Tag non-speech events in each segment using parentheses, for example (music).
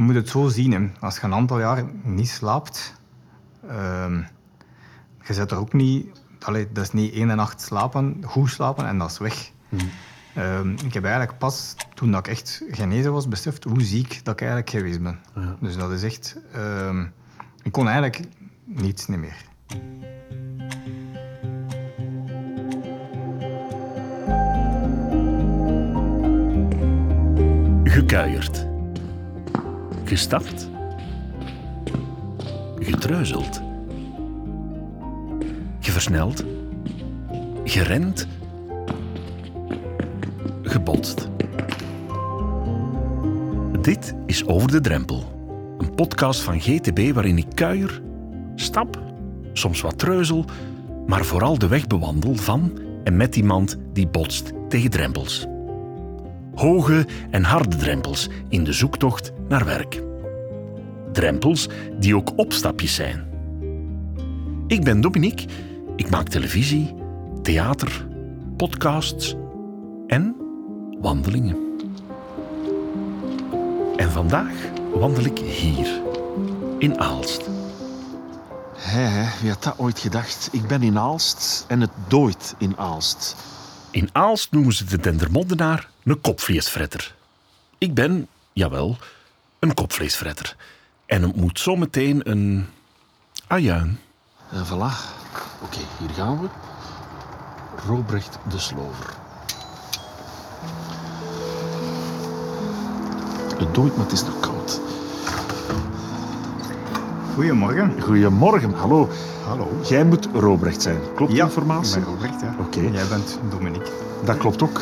je moet het zo zien. Hè. Als je een aantal jaar niet slaapt, ehm, je zet er ook niet... Allee, dat is niet één nacht slapen, goed slapen en dat is weg. Ehm, ik heb eigenlijk pas, toen dat ik echt genezen was, beseft hoe ziek dat ik eigenlijk geweest ben. Dus dat is echt... ehm, ik kon eigenlijk niets niet meer. Gekuierd. Gestapt. Getreuzeld. Geversneld. Gerend. Gebotst. Dit is Over de Drempel. Een podcast van GTB waarin ik kuier, stap, soms wat treuzel, maar vooral de weg bewandel van en met iemand die botst tegen drempels. Hoge en harde drempels in de zoektocht naar werk. Drempels die ook opstapjes zijn. Ik ben Dominique, ik maak televisie, theater, podcasts en wandelingen. En vandaag wandel ik hier, in Aalst. Hé, wie had dat ooit gedacht? Ik ben in Aalst en het dooit in Aalst. In Aalst noemen ze de Dendermondenaar een kopvleesfretter. Ik ben, jawel, een kopvleesfretter. En het moet zometeen een ajuin. En voilà. Oké, hier gaan we. Robrecht de Slover. Het dooit, maar het is nog koud. Goedemorgen. Goedemorgen, hallo. Hallo. Jij moet Robrecht zijn. Klopt die informatie? ik ben Robert, ja. Oké. Jij bent Dominique. Dat klopt ook.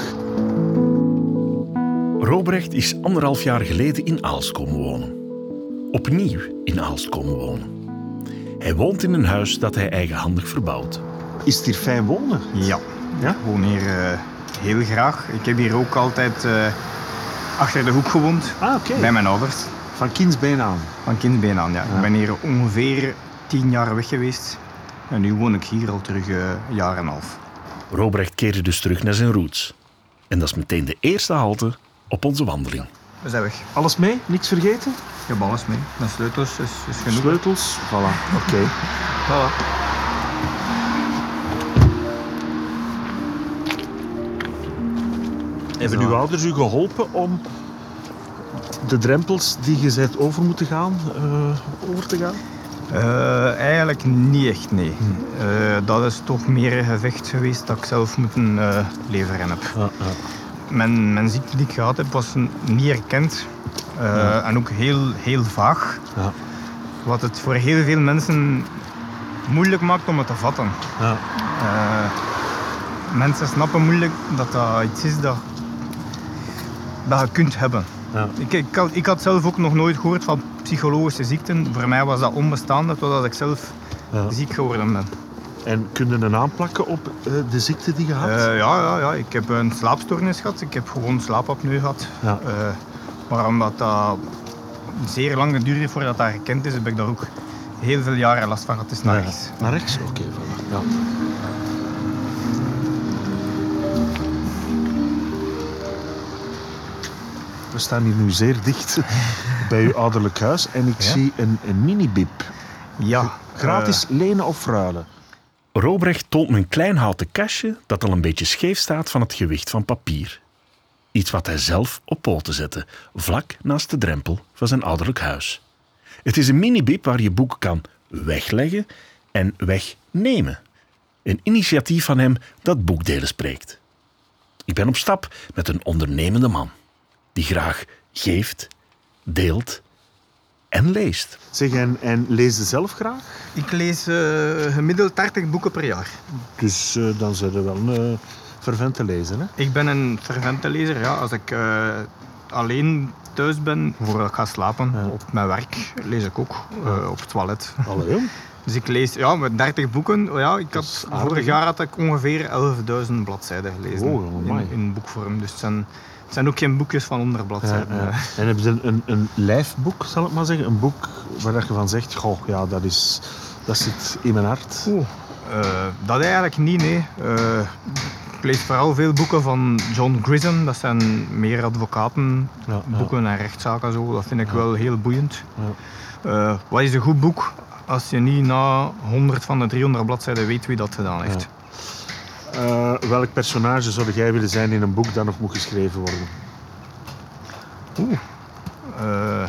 Robrecht is anderhalf jaar geleden in Aalst komen wonen. Opnieuw in Aalst komen wonen. Hij woont in een huis dat hij eigenhandig verbouwt. Is het hier fijn wonen? Ja. Ja? Ik woon hier eh, heel graag. Ik heb hier ook altijd eh, achter de hoek gewoond. Ah, oké. Bij mijn ouders. Van kindsbeen aan. Van kindsbeen aan, ja. Ja. Ik ben hier ongeveer tien jaar weg geweest. En nu woon ik hier al terug eh, een jaar en een half. Robrecht keerde dus terug naar zijn roots. En dat is meteen de eerste halte op onze wandeling. We zijn weg. Alles mee? Niks vergeten? Ik heb alles mee. Mijn sleutels is, is genoeg. Sleutels? Voilà. Oké. Voilà. Hebben uw ouders u geholpen om de drempels die je bent over moeten gaan, eh, over te gaan? Eh, eigenlijk niet echt, nee. Eh, dat is toch meer een gevecht geweest dat ik zelf moeten leveren heb. Mijn, mijn ziekte die ik gehad heb was niet erkend. Eh, En ook heel, heel vaag. Ja. Wat het voor heel veel mensen moeilijk maakt om het te vatten. Ja. Eh, mensen snappen moeilijk dat dat iets is dat, dat je kunt hebben. Ja. Ik, ik, had, ik had zelf ook nog nooit gehoord van psychologische ziekten. Voor mij was dat onbestaande totdat ik zelf ziek geworden ben. En kun je een aanplakken op eh, de ziekte die je had? Eh, ja, ja, ja, ik heb een slaapstoornis gehad. Ik heb gewoon slaapapneu gehad. Ja. Eh, maar omdat dat zeer lang geduurd heeft voordat dat herkend is, heb ik daar ook heel veel jaren last van gehad. Het is naar Ja. rechts. Naar rechts? Oké, voilà. Ja. We staan hier nu zeer dicht (laughs) bij uw ouderlijk huis en ik Ja? zie een, een minibib. Ja, Gratis lenen of ruilen? Robrecht toont me een klein houten kastje dat al een beetje scheef staat van het gewicht van papier. Iets wat hij zelf op poten zette, vlak naast de drempel van zijn ouderlijk huis. Het is een minibib waar je boeken kan wegleggen en wegnemen. Een initiatief van hem dat boekdelen spreekt. Ik ben op stap met een ondernemende man die graag geeft, deelt en leest. Zeg, en, en lees je zelf graag? ik lees eh, gemiddeld 30 boeken per jaar. Dus eh, dan zijn er wel een uh, fervente lezer, hè? Ik ben een fervente lezer. Ja. Als ik eh, alleen thuis ben, voordat ik ga slapen, Ja. op mijn werk, lees ik ook eh, op het toilet. Allee. Dus ik lees ja, met 30 boeken. Oh Ja, ik had, vorig jaar had ik ongeveer 11.000 bladzijden gelezen Oh, in, in boekvorm. Dus het zijn, het zijn ook geen boekjes van 100 Ja, bladzijden. ja. En heb je een, een, lijfboek, zal ik maar zeggen? Een boek waar je van zegt, goh, ja, dat, is, dat zit in mijn hart. Eh, dat eigenlijk niet, nee. Eh, ik lees vooral veel boeken van John Grisham. Dat zijn meer advocatenboeken Ja, en rechtszaken. Zo. Dat vind ik wel heel boeiend. Ja. Eh, wat is een goed boek als je niet na 100 van de 300 bladzijden weet wie dat gedaan heeft? Eh, welk personage zou jij willen zijn in een boek dat nog moet geschreven worden? Oeh. Eh,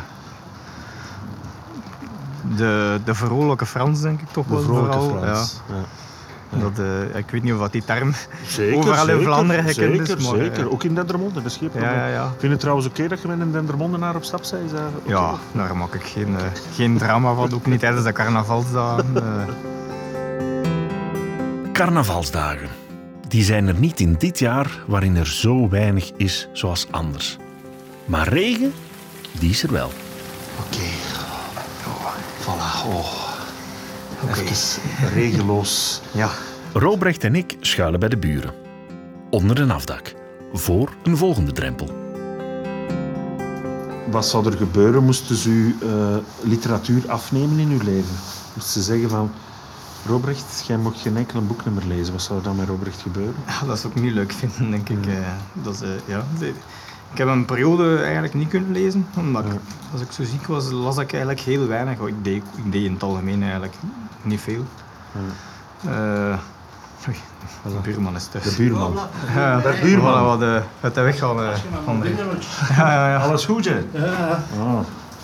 de, de vrolijke Frans, denk ik toch De wel. vrolijke vooral. Frans. Ja. Ja. Dat, eh, ik weet niet of dat die term Zeker, overal in Vlaanderen gekend zeker, is. Maar, zeker. eh, Ook in Dendermonde, dat is geen probleem. ja, ja, ja. Vind je het trouwens oké dat je met een Dendermondenaar op stap bent? Ja, daar maak ik geen, eh, geen drama van. Ook niet tijdens de carnavalsdagen. eh. Carnavalsdagen. Die zijn er niet in dit jaar waarin er zo weinig is zoals anders. Maar regen, die is er wel. Oké. Oh, voilà. Oh. Even regeloos. ja. Robrecht en ik schuilen bij de buren. Onder een afdak. Voor een volgende drempel. Wat zou er gebeuren moesten ze u eh, literatuur afnemen in uw leven? Moesten ze zeggen van... Robrecht, jij mocht geen enkel boek meer lezen. Wat zou er dan met Robrecht gebeuren? Ja, dat zou ik niet leuk vinden, denk ik. eh. Dat is, eh, ja. De- Ik heb een periode eigenlijk niet kunnen lezen. Omdat ik, als ik zo ziek was, las ik eigenlijk heel weinig. Oh, Ik deed, ik deed in het algemeen eigenlijk niet veel. Eh, oei, de buurman is thuis. De buurman. Ja, de buurman. Voilà, wat, uh, het weggaan. eh, van de- (laughs) ja, ja, ja. Alles goed, hè? Ja.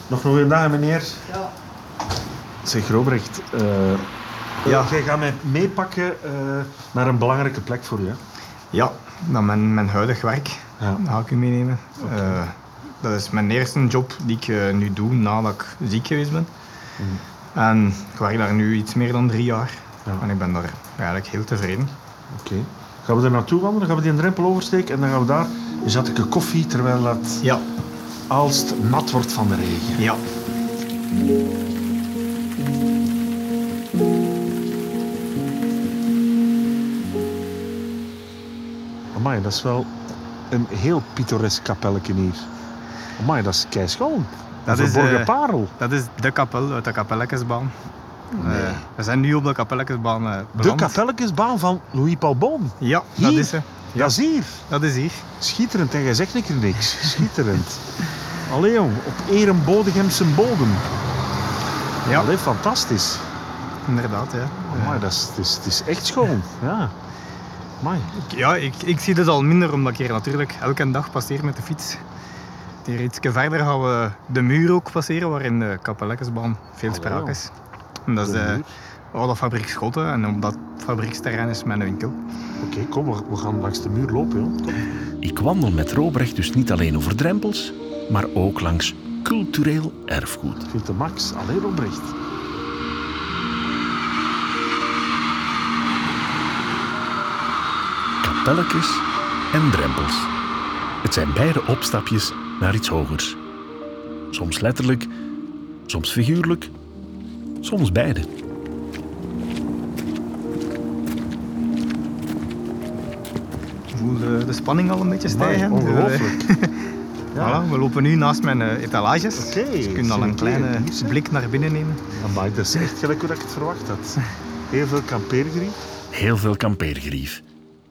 Nog een goede dag, meneer. Ja. Zeg, Robrecht. eh, Ja. Jij gaat mij meepakken eh, naar een belangrijke plek voor u, hè? Ja, naar mijn, mijn huidig werk Ja. dat ga ik u meenemen. Eh, dat is mijn eerste job die ik eh, nu doe nadat ik ziek geweest ben. En ik werk daar nu iets meer dan drie jaar. Ja. En ik ben daar eigenlijk heel tevreden. Oké. Gaan we er naartoe wandelen? Gaan we die drempel oversteken? En dan gaan we daar een zatje koffie, terwijl dat Ja, Aalst nat wordt van de regen. ja. Amai, dat is wel een heel pittoresk kapelletje hier. Amai, dat is keischoon. Dat is, verborgen eh, parel. Dat is de kapel uit de kapelletjesbaan. Eh, we zijn nu op de kapelletjesbaan eh, De kapelletjesbaan van Louis Paul Boom. Ja, dat is ze. Dat is hier. Dat is hier. Schitterend. En jij zegt niks niks. Schitterend. (laughs) Allee jong, op eer en Bodegemse bodem. Ja, Allee, fantastisch. inderdaad. Ja. Dat is, het, is, het is echt schoon. Ja. Amai. Ja, ik, ik zie het al minder omdat ik hier natuurlijk elke dag passeer met de fiets. Hier iets verder gaan we de muur ook passeren, waarin de kapelletjesbaan veel Allee, sprake is. En dat is De oude fabriek Schotten en op dat fabrieksterrein is mijn winkel. Oké, kom, we, we gaan langs de muur lopen. Joh. Kom. Ik wandel met Robrecht dus niet alleen over drempels, maar ook langs cultureel erfgoed. Ik vind de max. Allee, Robrecht. Kapelletjes en drempels. Het zijn beide opstapjes naar iets hogers. Soms letterlijk, soms figuurlijk, soms beide. Ik voel de, de spanning al een beetje Amai, stijgen. ongelooflijk. (laughs) Ja. Voilà, we lopen nu naast mijn eh, etalages. Oké, dus je kunt al een kleine hier, blik naar binnen nemen. Amai, dat is echt gelijk hoe ik het verwacht had. Heel veel kampeergriep. Heel veel kampeergerief.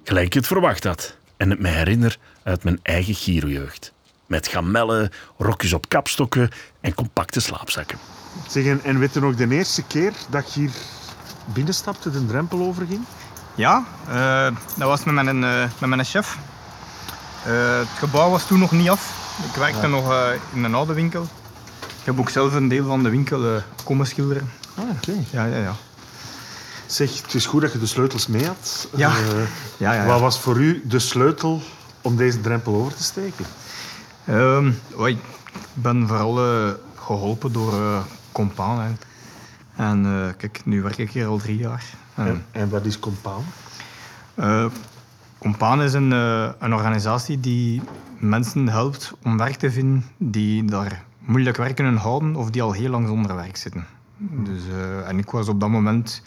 Gelijk ik het verwacht had en het me herinner uit mijn eigen Giro-jeugd. Met gamellen, rokjes op kapstokken en compacte slaapzakken. Zeg, en, weet je nog de eerste keer dat je hier binnenstapte, de drempel overging? Ja, eh, dat was met mijn, eh, met mijn chef. Eh, het gebouw was toen nog niet af. Ik werkte Ja. nog eh, in een oude winkel. Ik heb ook zelf een deel van de winkel eh, komen schilderen. Ah, oké. Ja, ja, ja. Zeg, het is goed dat je de sleutels mee had. Ja. Eh, ja, ja, ja. Wat was voor u de sleutel om deze drempel over te steken? Ehm, oh, ik ben vooral eh, geholpen door uh, Compaan. hè. En kijk, nu werk ik hier al drie jaar. En, En, wat is compaan? Compaan is een, een organisatie die mensen helpt om werk te vinden die daar moeilijk werk kunnen houden of die al heel lang zonder werk zitten. Dus, en ik was op dat moment,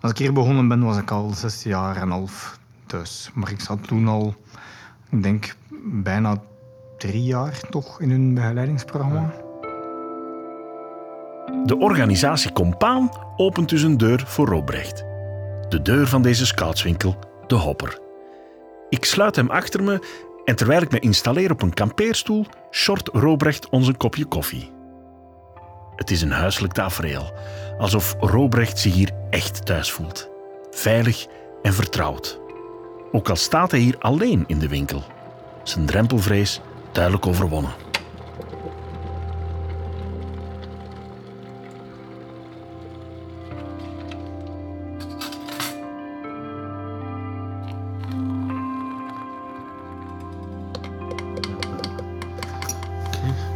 als ik hier begonnen ben, was ik al zes jaar en half thuis. Maar ik zat toen al, ik denk, bijna drie jaar toch in hun begeleidingsprogramma. De organisatie Compaan opent dus een deur voor Robrecht. De deur van deze scoutswinkel, De Hopper. Ik sluit hem achter me en terwijl ik me installeer op een kampeerstoel, short Robrecht ons een kopje koffie. Het is een huiselijk tafereel, alsof Robrecht zich hier echt thuis voelt. Veilig en vertrouwd. Ook al staat hij hier alleen in de winkel. Zijn drempelvrees duidelijk overwonnen.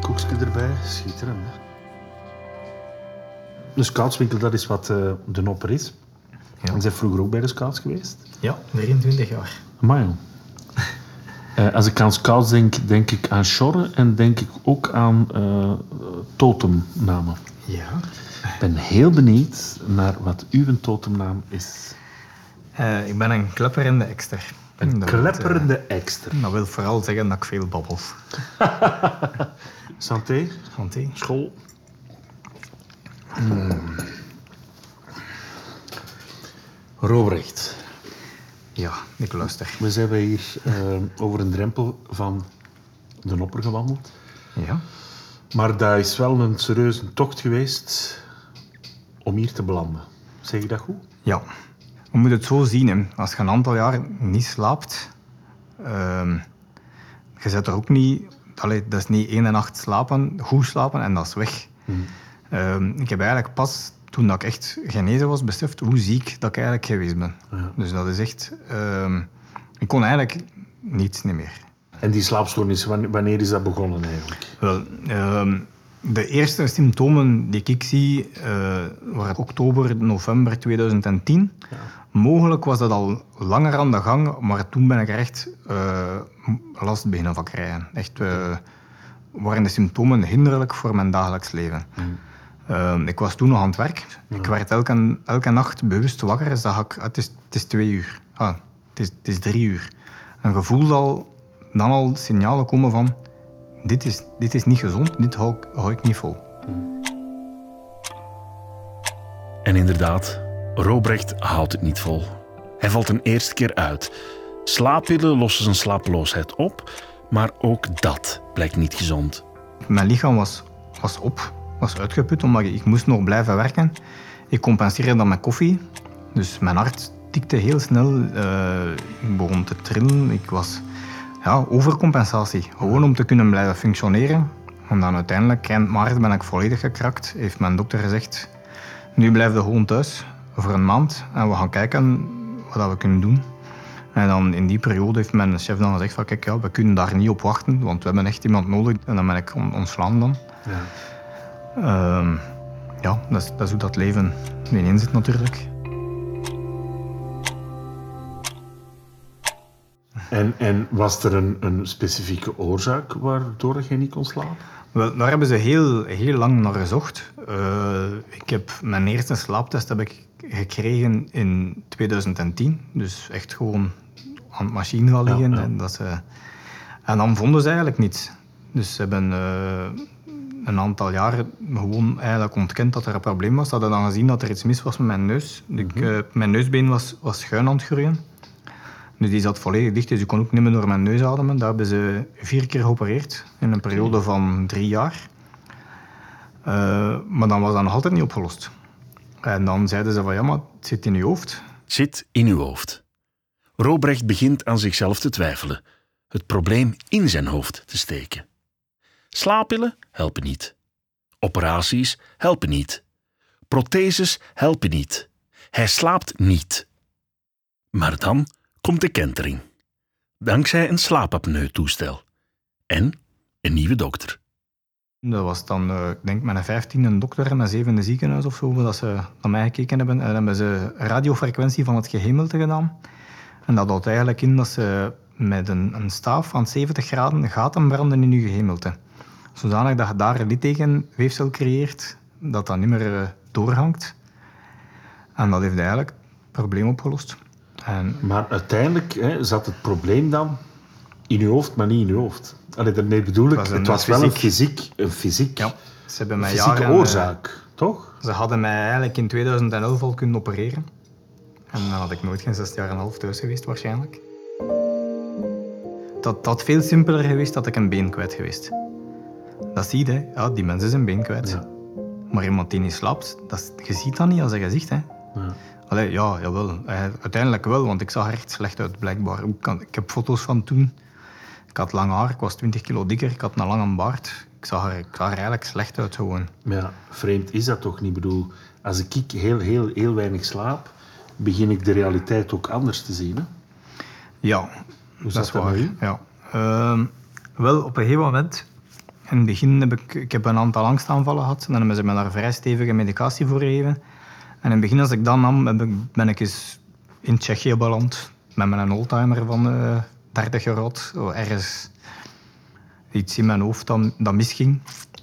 Koekje erbij, schitterend. Hè? De scoutswinkel, dat is wat eh, de nopper is. Ja. Bent vroeger ook bij de scouts geweest? Ja, 23 jaar. Maar (laughs) Eh, als ik aan scouts denk, denk ik aan Sjorre en denk ik ook aan eh totemnamen. Ja. Ik ben heel benieuwd naar wat uw totemnaam is. Ik ben een klepperende ekster. Een Dat klepperende ekster. dat wil vooral zeggen dat ik veel babbel. (laughs) (laughs) Santé, Want hé, school. Hmm. Robrecht. ja, ik luister. We zijn wij hier eh, over een drempel van de Nopper gewandeld. Ja. Maar dat is wel een serieuze tocht geweest om hier te belanden. Zeg je dat goed? Ja. We moeten het zo zien. Hè. Als je een aantal jaar niet slaapt, ehm, je zet er ook niet... Allee, dat is niet één nacht slapen, goed slapen en dat is weg. Ehm, ik heb eigenlijk pas, toen dat ik echt genezen was, beseft hoe ziek dat ik eigenlijk geweest ben. Ja. Dus dat is echt... ehm, ik kon eigenlijk niets niet meer. En die slaapstoornis, wan- wanneer is dat begonnen eigenlijk? Wel, ehm, de eerste symptomen die ik zie eh, waren oktober, november 2010. Mogelijk was dat al langer aan de gang, maar toen ben ik er echt eh, last beginnen van krijgen. Echt eh, waren de symptomen hinderlijk voor mijn dagelijks leven. Ehm, ik was toen nog aan het werk. Ik werd elke, elke nacht bewust wakker en zag ik, ah, het, is, het is twee uur. Ah, het, is, het is drie uur. En je voelde al, dan al signalen komen van, dit is, dit is niet gezond, dit hou, ik- hou ik niet vol. En inderdaad, Robrecht houdt het niet vol. Hij valt een eerste keer uit. Slaappillen lossen zijn slapeloosheid op, maar ook dat blijkt niet gezond. Mijn lichaam was, was op, was uitgeput, omdat ik, moest nog blijven werken. Ik compenseerde dat met koffie. Dus mijn hart tikte heel snel. eh, ik begon te trillen. Ik was ja, overcompensatie. Gewoon om te kunnen blijven functioneren. En dan uiteindelijk, eind maart, ben ik volledig gekrakt. Heeft mijn dokter gezegd, nu blijf je gewoon thuis voor een maand. En we gaan kijken wat we kunnen doen. En dan in die periode heeft mijn chef dan gezegd van kijk, ja, we kunnen daar niet op wachten, want we hebben echt iemand nodig. En dan ben ik on- ontslaan dan. Ja. Ehm, ja, dat is, dat is hoe dat leven erin zit natuurlijk. En, en was er een, een specifieke oorzaak waardoor je niet kon slapen? Wel, daar hebben ze heel, heel lang naar gezocht. Eh, ik heb mijn eerste slaaptest heb ik gekregen in 2010. Dus echt gewoon aan de machine gaan liggen. Ja, ja. En, dat ze, en dan vonden ze eigenlijk niets. Dus ze hebben eh, een aantal jaren gewoon eigenlijk ontkend dat er een probleem was. Ze hadden dan gezien dat er iets mis was met mijn neus. Ik, eh, mijn neusbeen was, was schuin aan het groeien. Dus die zat volledig dicht, dus ik kon ook niet meer door mijn neus ademen. Daar hebben ze vier keer geopereerd in een periode van drie jaar. Eh, maar dan was dat nog altijd niet opgelost. En dan zeiden ze van ja, maar het zit in je hoofd. Zit in uw hoofd. Robrecht begint aan zichzelf te twijfelen, het probleem in zijn hoofd te steken. Slaappillen helpen niet. Operaties helpen niet. Protheses helpen niet. Hij slaapt niet. Maar dan komt de kentering. Dankzij een slaapapneu-toestel. En een nieuwe dokter. Dat was dan, eh, ik denk, een vijftiende dokter en mijn zevende ziekenhuis of zo, dat ze naar mij gekeken hebben. En dan hebben ze radiofrequentie van het gehemelte gedaan. En dat houdt eigenlijk in dat ze met een, een staaf van 70 graden gaten branden in je gehemelte. Zodanig dat je daar een littegenweefsel creëert, dat dat niet meer eh, doorhangt. En dat heeft eigenlijk het probleem opgelost. En Maar uiteindelijk hè, zat het probleem dan in je hoofd, maar niet in je hoofd. Allee, daarmee bedoel ik, Het was het een was wel een fysiek- een fysiek, ja, ze hebben mij fysieke jaren, eh, oorzaak, toch? Ze hadden mij eigenlijk in 2011 al kunnen opereren. En dan had ik nooit geen zes jaar en een half thuis geweest waarschijnlijk. dat had veel simpeler geweest dat ik een been kwijt geweest. Dat zie je, ja, die mensen is een been kwijt. Ja. Maar iemand die niet slaapt, dat, je ziet dat niet als een gezicht. Hè. Ja. Allee, ja, jawel. Eh, Uiteindelijk wel, want ik zag er echt slecht uit, blijkbaar. Ik, heb foto's van toen. Ik had lang haar, ik was 20 kilo dikker, ik had een lange baard. Ik zag er, ik zag er eigenlijk slecht uit gewoon. Maar ja, vreemd is dat toch niet? Ik bedoel, als ik heel, heel, heel weinig slaap, begin ik de realiteit ook anders te zien. Hè? Ja, Hoe dat is waar. Ja. Ehm, wel, op een gegeven moment, in het begin heb ik, ik heb een aantal angstaanvallen gehad. En dan hebben ze me daar vrij stevige medicatie voor gegeven. En in het begin, als ik dat nam, heb ik- ben ik eens in Tsjechië beland. Met mijn oldtimer van eh 30 jaar oud. Ergens iets in mijn hoofd dat, dat misging.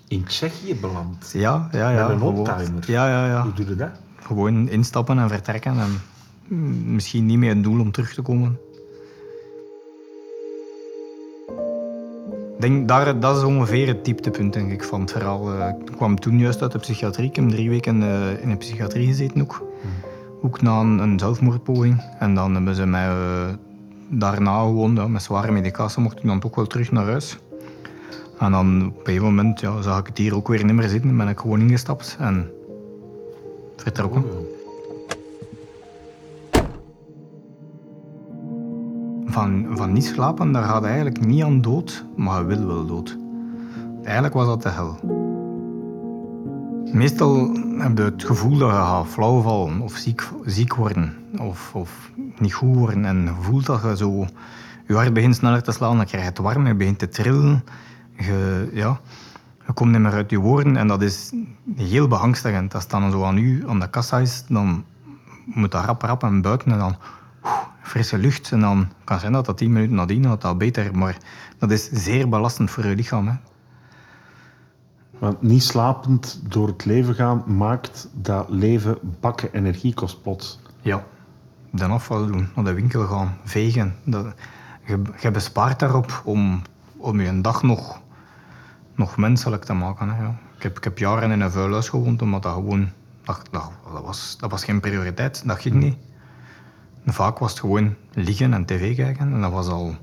In Tsjechië beland. Ja, ja, ja. Met een oldtimer? Ja, ja, ja. Hoe doe je dat? Gewoon instappen en vertrekken. En misschien niet meer het doel om terug te komen. Denk, daar, dat is ongeveer het dieptepunt denk ik, van het verhaal. Eh, Ik kwam toen juist uit de psychiatrie. Ik heb drie weken in de psychiatrie gezeten ook. Ook na een, een zelfmoordpoging. En dan hebben ze mij eh, daarna gewoon ja, met zware medicatie mocht ik dan toch wel terug naar huis. En dan op een gegeven moment ja, zag ik het hier ook weer niet meer zitten. Ben ik gewoon ingestapt en vertrokken. Van, van niet slapen, daar gaat eigenlijk niet aan dood, maar je wil wel dood. Eigenlijk was dat de hel. Meestal heb je het gevoel dat je gaat flauwvallen of ziek, ziek worden of, of niet goed worden. En je voelt dat je zo... Je hart begint sneller te slaan, dan krijg je het warm, je begint te trillen. Je, ja, je komt niet meer uit je woorden en dat is heel beangstigend. Als het dan zo aan u aan de kassa is, dan moet dat rap, rap en buiten en dan frisse lucht. En dan kan zijn dat dat tien minuten nadien dat dat beter, maar dat is zeer belastend voor je lichaam. Hè. Want niet slapend door het leven gaan maakt dat leven bakken energie kost plots. Ja. Dan afval doen, naar de winkel gaan, vegen. Dat, je, je bespaart daarop om, om je een dag nog, nog menselijk te maken. Hè, ja. ik, heb, ik heb jaren in een vuilhuis gewoond, omdat dat gewoon... Dat, dat, dat was, dat was geen prioriteit, dat ging niet. Vaak was het gewoon liggen en tv kijken. En dat was al...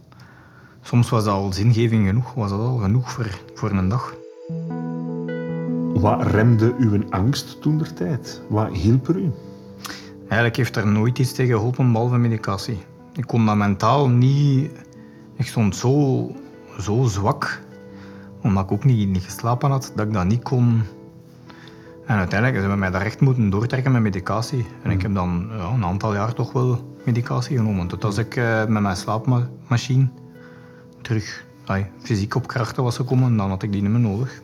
Soms was dat al zingeving genoeg, was dat al genoeg voor, voor een dag. Wat remde uw angst toen der tijd? Wat hielp er u? Eigenlijk heeft er nooit iets tegen geholpen, behalve medicatie. Ik kon dat mentaal niet... Ik stond zo, zo zwak, omdat ik ook niet, niet geslapen had, dat ik dat niet kon... En uiteindelijk hebben ze mij daar echt moeten doortrekken met medicatie. En ik heb dan ja, een aantal jaar toch wel medicatie genomen. Tot als ik eh, met mijn slaapmachine terug ai, fysiek op krachten was gekomen, dan had ik die niet meer nodig.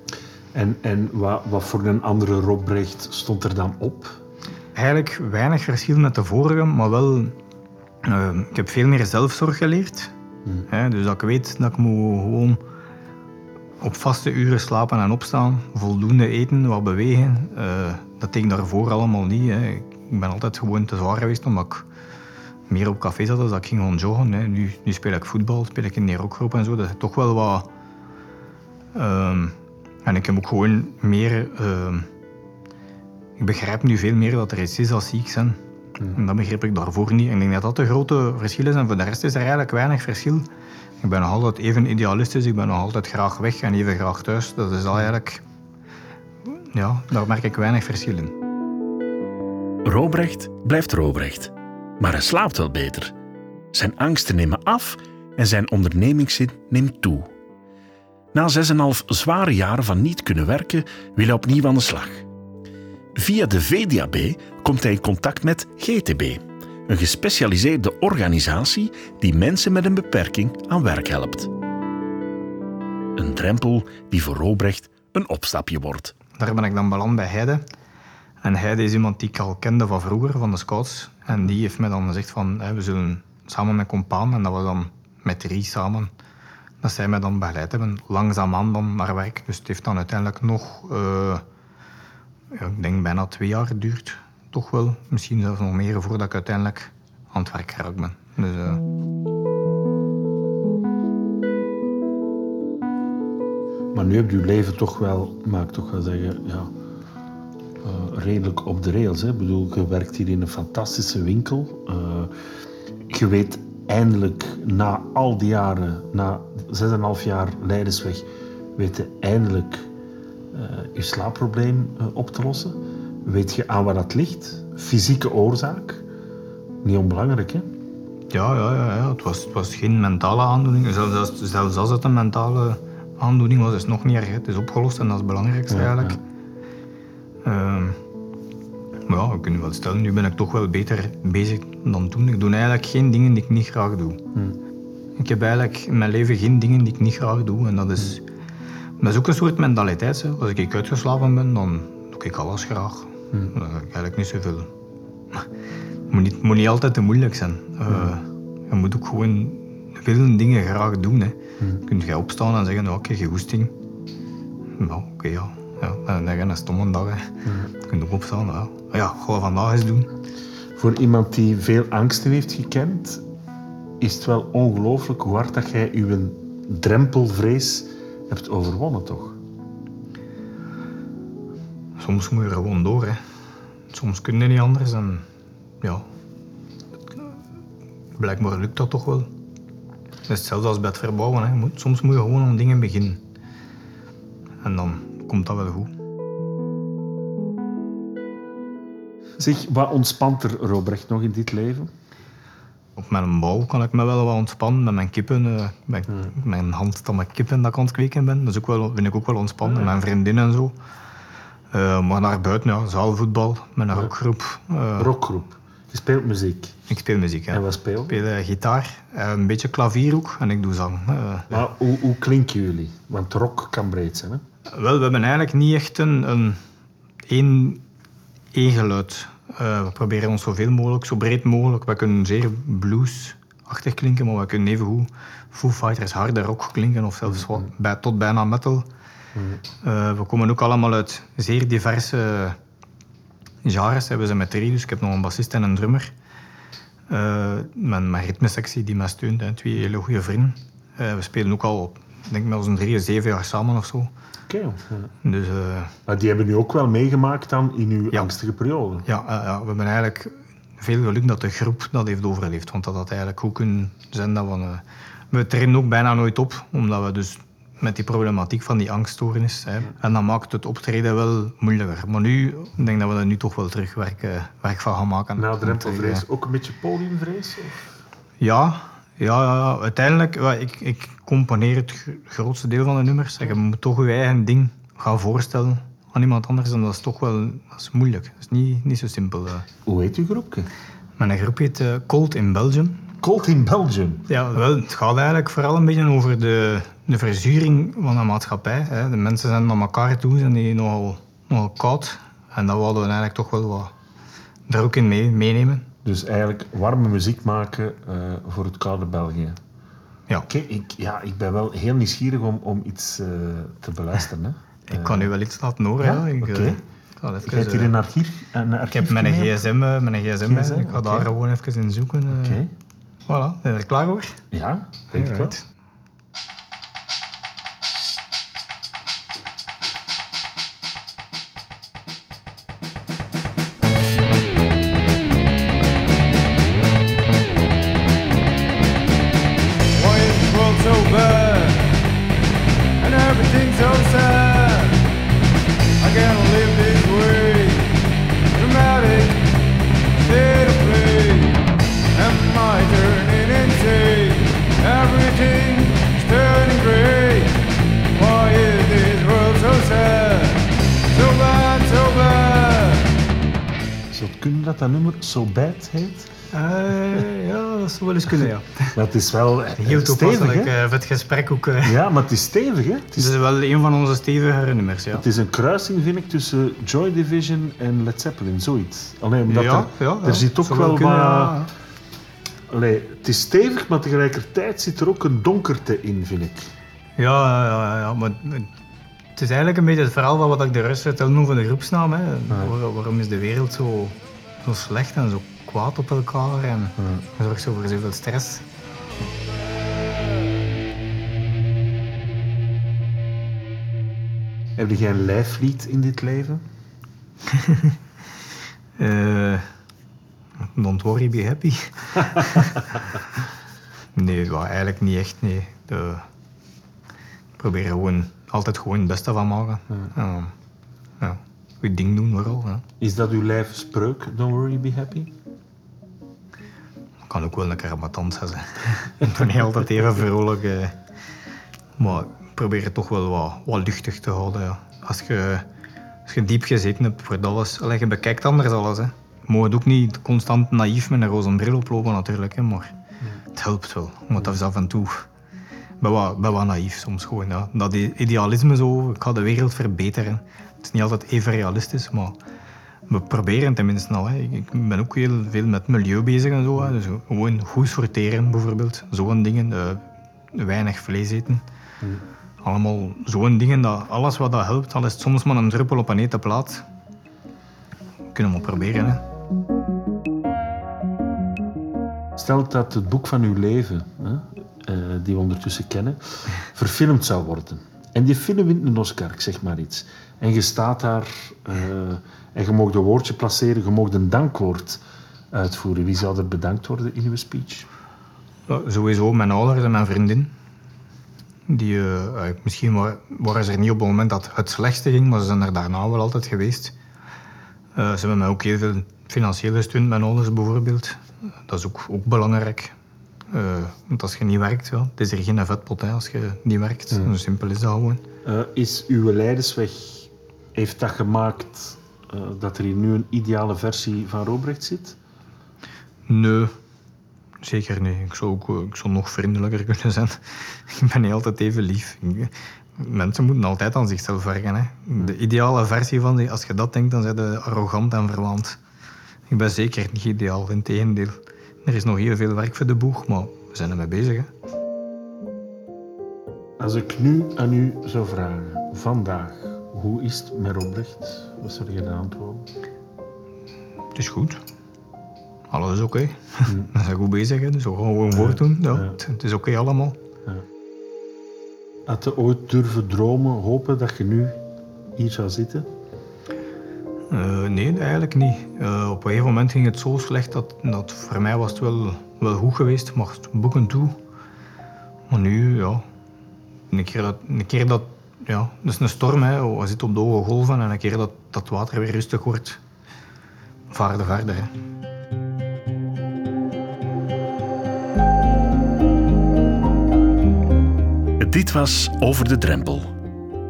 En, en wat, wat voor een andere Robrecht stond er dan op? Eigenlijk weinig verschil met de vorige, maar wel... eh, ik heb veel meer zelfzorg geleerd. Hè, dus dat ik weet dat ik moet gewoon op vaste uren slapen en opstaan, voldoende eten, wat bewegen. Eh, dat deed ik daarvoor allemaal niet. Hè. Ik ben altijd gewoon te zwaar geweest omdat ik meer op café zat, dus dat ik ging gewoon joggen. Hè. Nu, nu speel ik voetbal, speel ik in de rockgroep en zo. Dat is toch wel wat... ehm, en ik heb ook gewoon meer... ehm, ik begrijp nu veel meer dat er iets is als ziek zijn. En dat begreep ik daarvoor niet. En ik denk dat dat de grote verschil is. En voor de rest is er eigenlijk weinig verschil. Ik ben nog altijd even idealistisch. Ik ben nog altijd graag weg en even graag thuis. Dat is al eigenlijk... Ja, daar merk ik weinig verschil in. Robrecht blijft Robrecht. Maar hij slaapt wel beter. Zijn angsten nemen af en zijn ondernemingszin neemt toe. Na 6,5 zware jaren van niet kunnen werken, wil hij opnieuw aan de slag. Via de VDAB komt hij in contact met GTB, een gespecialiseerde organisatie die mensen met een beperking aan werk helpt. Een drempel die voor Robrecht een opstapje wordt. Daar ben ik dan beland bij Heide. En Heide is iemand die ik al kende van vroeger, van de scouts. En die heeft mij dan gezegd van, we zullen samen met compaan, en dat was dan met drie samen, dat zij mij dan begeleid hebben, langzaamaan dan naar werk. Dus het heeft dan uiteindelijk nog, eh, ja, ik denk bijna twee jaar geduurd. Toch wel, misschien zelfs nog meer, voordat ik uiteindelijk aan het werk geraakt ben. Dus, eh, Maar nu heb je leven toch wel, mag ik toch wel zeggen, ja, eh, redelijk op de rails. Hè? Ik bedoel, je werkt hier in een fantastische winkel. Eh, je weet eindelijk na al die jaren, na 6,5 jaar Leidersweg, weet je eindelijk eh, je slaapprobleem op te lossen? Weet je aan waar dat ligt? Fysieke oorzaak? Niet onbelangrijk, hè? Ja, ja, ja, ja. Het, was, het was geen mentale aandoening. Zelfs als, zelfs als het een mentale aandoening was, is het nog niet erg. Het is opgelost en dat is het belangrijkste Ja, eigenlijk. Maar ja, we kunnen wel stellen, nu ben ik toch wel beter bezig dan toen. Ik doe eigenlijk geen dingen die ik niet graag doe. Ik heb eigenlijk in mijn leven geen dingen die ik niet graag doe. En dat is, dat is ook een soort mentaliteit. Hè. Als ik uitgeslapen ben, dan doe ik alles graag. Dan heb ik eigenlijk niet zoveel. Het moet niet, het moet niet altijd te moeilijk zijn. Eh, je moet ook gewoon veel dingen graag doen. Hè. Kun je opstaan en zeggen, oké, je goesting. Nou, oké, ja. Ja. En dan een stomme dag. Hè. Je kunt ook opstaan, ja. Ja, ga vandaag eens doen. Voor iemand die veel angsten heeft gekend, is het wel ongelooflijk hoe hard dat jij je drempelvrees hebt overwonnen, toch? Soms moet je er gewoon door. Hè. Soms kun je niet anders. En ja, blijkbaar lukt dat toch wel. Het is hetzelfde als bij het verbouwen. Hè. Soms moet je gewoon aan dingen beginnen. En dan komt dat wel goed. Zeg, wat ontspant er, Robrecht, nog in dit leven? Op mijn bouw kan ik me wel wat ontspannen met mijn kippen. eh, met Mijn hand dat met kippen dat ik aan het kweken ben. Dat is ook wel, vind ik ook wel ontspannen. Met mijn vriendin en zo. Eh, maar naar buiten, ja, zaalvoetbal met een rockgroep. Eh, Rockgroep. Je speelt muziek. Ik speel muziek. Ja. En wat speel Ik speel gitaar, een beetje klavier ook en ik doe zang. Maar hoe, hoe klinken jullie? Want rock kan breed zijn, hè? Wel, we hebben eigenlijk niet echt een, een één, één geluid. Eh, we proberen ons zoveel mogelijk, zo breed mogelijk. We kunnen zeer bluesachtig klinken, maar we kunnen even goed Foo Fighters harde rock klinken of zelfs wat, bij, tot bijna metal. Eh, we komen ook allemaal uit zeer diverse genres. We zijn met drie, dus ik heb nog een bassist en een drummer. Eh, mijn, mijn ritmesectie die mij steunt, hè, twee hele goede vrienden. We spelen ook al, ik denk met onze drieën, zeven jaar samen of zo. Oké. ja. Dus eh, Maar die hebben nu ook wel meegemaakt dan in uw angstige periode. ja, ja, we hebben eigenlijk veel geluk dat de groep dat heeft overleefd. Want dat had eigenlijk goed kunnen zijn dat we... eh, we treden ook bijna nooit op, omdat we dus met die problematiek van die angststoornis. Hè, en dat maakt het optreden wel moeilijker. Maar nu, ik denk dat we er nu toch wel terug werk, eh, werk van gaan maken. Na Om drempelvrees ook een beetje podiumvrees? Of? Ja, ja, ja, ja. uiteindelijk, ja, ik, ik componeer het gro- grootste deel van de nummers. Je moet toch je eigen ding gaan voorstellen aan iemand anders. En dat is toch wel dat is moeilijk. Dat is niet, niet zo simpel. eh. Hoe heet uw groepje? Mijn groep heet eh, Cold in Belgium. Cold in Belgium. Ja, wel, het gaat eigenlijk vooral een beetje over de, de verzuring van de maatschappij. Hè. De mensen zijn naar elkaar toe, zijn die nogal, nogal koud. En dat wilden we eigenlijk toch wel wat er ook in mee, meenemen. Dus eigenlijk warme muziek maken eh, voor het koude België. Ja, Oké, ik, ja, ik ben wel heel nieuwsgierig om, om iets eh, te beluisteren. Hè. ik kan u wel iets laten horen. ja? Ja, Ik, Oké. eh, ik hebt hier eh, een archief, een Ik heb mijn gsm, eh, mijn gsm. GSM, Ik ga daar gewoon even in zoeken. eh. Oké, Voilà, ben je er klaar voor? ja, denk ik wel. So Bad heet? Eh, ja, dat zou wel eens kunnen, ja. (laughs) Maar het is wel eh, Heel stevig, hè? eh, voor het gesprek ook. Ja, maar het is stevig, hè? Het Het is, wel een van onze stevigere nummers, ja. het is een kruising, vind ik, tussen Joy Division en Led Zeppelin, zoiets. Alleen omdat ja, er, ja, er zit ook wel kunnen, ja. Allee, het is stevig, maar tegelijkertijd zit er ook een donkerte in, vind ik. Ja, ja, ja, ja, maar het is eigenlijk een beetje het verhaal van wat ik de rest vertelde over de groepsnaam. Hè. Waar- waarom is de wereld zo, zo slecht en zo kwaad op elkaar en zorgt zo voor zoveel stress. Heb jij een lijflied in dit leven? (laughs) Eh, don't worry, be happy. (laughs) Nee, wel, eigenlijk niet echt. Nee. De, ik probeer gewoon altijd gewoon het beste van maken. Ja. Goed ding doen vooral. Ja. Is dat uw lijfspreuk? Don't worry, be happy? Kan ook wel een keer ambetant zijn. (laughs) ik ben niet altijd even vrolijk. eh. Maar ik probeer het toch wel wat, wat luchtig te houden. Ja. Als, je, als je diep gezeten hebt voor alles, allee, je bekijkt anders alles. Hè. Je moet ook niet constant naïef met een roze bril oplopen natuurlijk. Hè, maar het helpt wel. Want dat is af en toe... Ben wat, ben wat naïef soms gewoon. Ja. Dat idealisme zo, ik ga de wereld verbeteren. Het is niet altijd even realistisch, maar we proberen tenminste al. Hè. Ik- ben ook heel veel met milieu bezig en zo. Hè. Dus gewoon goed sorteren bijvoorbeeld. Zo'n dingen. eh, weinig vlees eten. Allemaal zo'n dingen. Dat, alles wat dat helpt, al is het soms maar een druppel op een hete plaat. Kunnen we proberen. Hè. Stel dat het boek van uw leven, hè, eh, die we ondertussen kennen, verfilmd zou worden. En die film wint een Oscar, ik zeg maar iets. En je staat daar eh, en je mag een woordje placeren, je mag een dankwoord uitvoeren. Wie zou er bedankt worden in uw speech? Sowieso mijn ouders en mijn vriendin. Die, eh, eh, misschien wa- waren ze er niet op het moment dat het slechtste ging, maar ze zijn er daarna wel altijd geweest. Ze hebben mij ook heel veel financieel gesteund, mijn ouders bijvoorbeeld. Dat is ook, ook belangrijk. Eh, want als je niet werkt, ja, het is er geen vetpot hè, als je niet werkt. Zo simpel is dat gewoon. Eh, is uw leidersweg, heeft dat gemaakt eh, dat er hier nu een ideale versie van Robrecht zit? Nee, zeker niet. Ik zou, ook, ik zou nog vriendelijker (laughs) kunnen zijn. ik ben niet altijd even lief. Mensen moeten altijd aan zichzelf werken. Hè. De ideale versie van die, als je dat denkt, dan zijn je arrogant en verwaand. Ik ben zeker niet ideaal, integendeel. Er is nog heel veel werk voor de boeg, maar we zijn ermee bezig. Hè. Als ik nu aan u zou vragen, vandaag, hoe is het met Robrecht? Wat zou je dan antwoorden? Het is goed. Alles is oké. (laughs) We zijn goed bezig, hè. dus we gaan gewoon voortdoen. Ja, Ja. Het, het is oké allemaal. Had je ooit durven dromen, hopen dat je nu hier zou zitten? Eh, nee, eigenlijk niet. Eh, op een gegeven moment ging het zo slecht dat, dat voor mij was het wel, wel goed geweest, maar boeken toe. Maar nu, ja, een keer dat, een keer dat ja, is een storm, hè. we zitten op de hoge golven en een keer dat dat water weer rustig wordt, vaarde verder. Hè. Dit was Over de Drempel.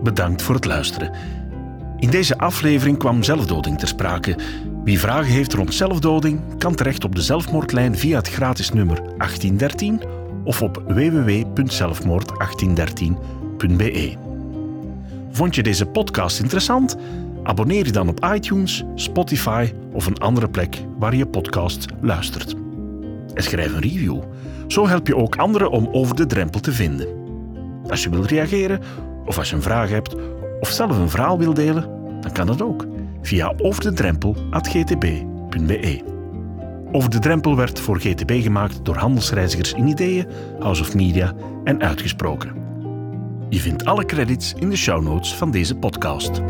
Bedankt voor het luisteren. In deze aflevering kwam zelfdoding ter sprake. Wie vragen heeft rond zelfdoding, kan terecht op de zelfmoordlijn via het gratis nummer 1813 of op www.zelfmoord1813.be. Vond je deze podcast interessant? Abonneer je dan op iTunes, Spotify of een andere plek waar je podcast luistert. En schrijf een review. Zo help je ook anderen om over de drempel te vinden. Als je wilt reageren, of als je een vraag hebt, of zelf een verhaal wilt delen, dan kan dat ook via overdedrempel.gtb.be. Over de Drempel werd voor GTB gemaakt door handelsreizigers in ideeën, House of Media en uitgesproken. Je vindt alle credits in de show notes van deze podcast.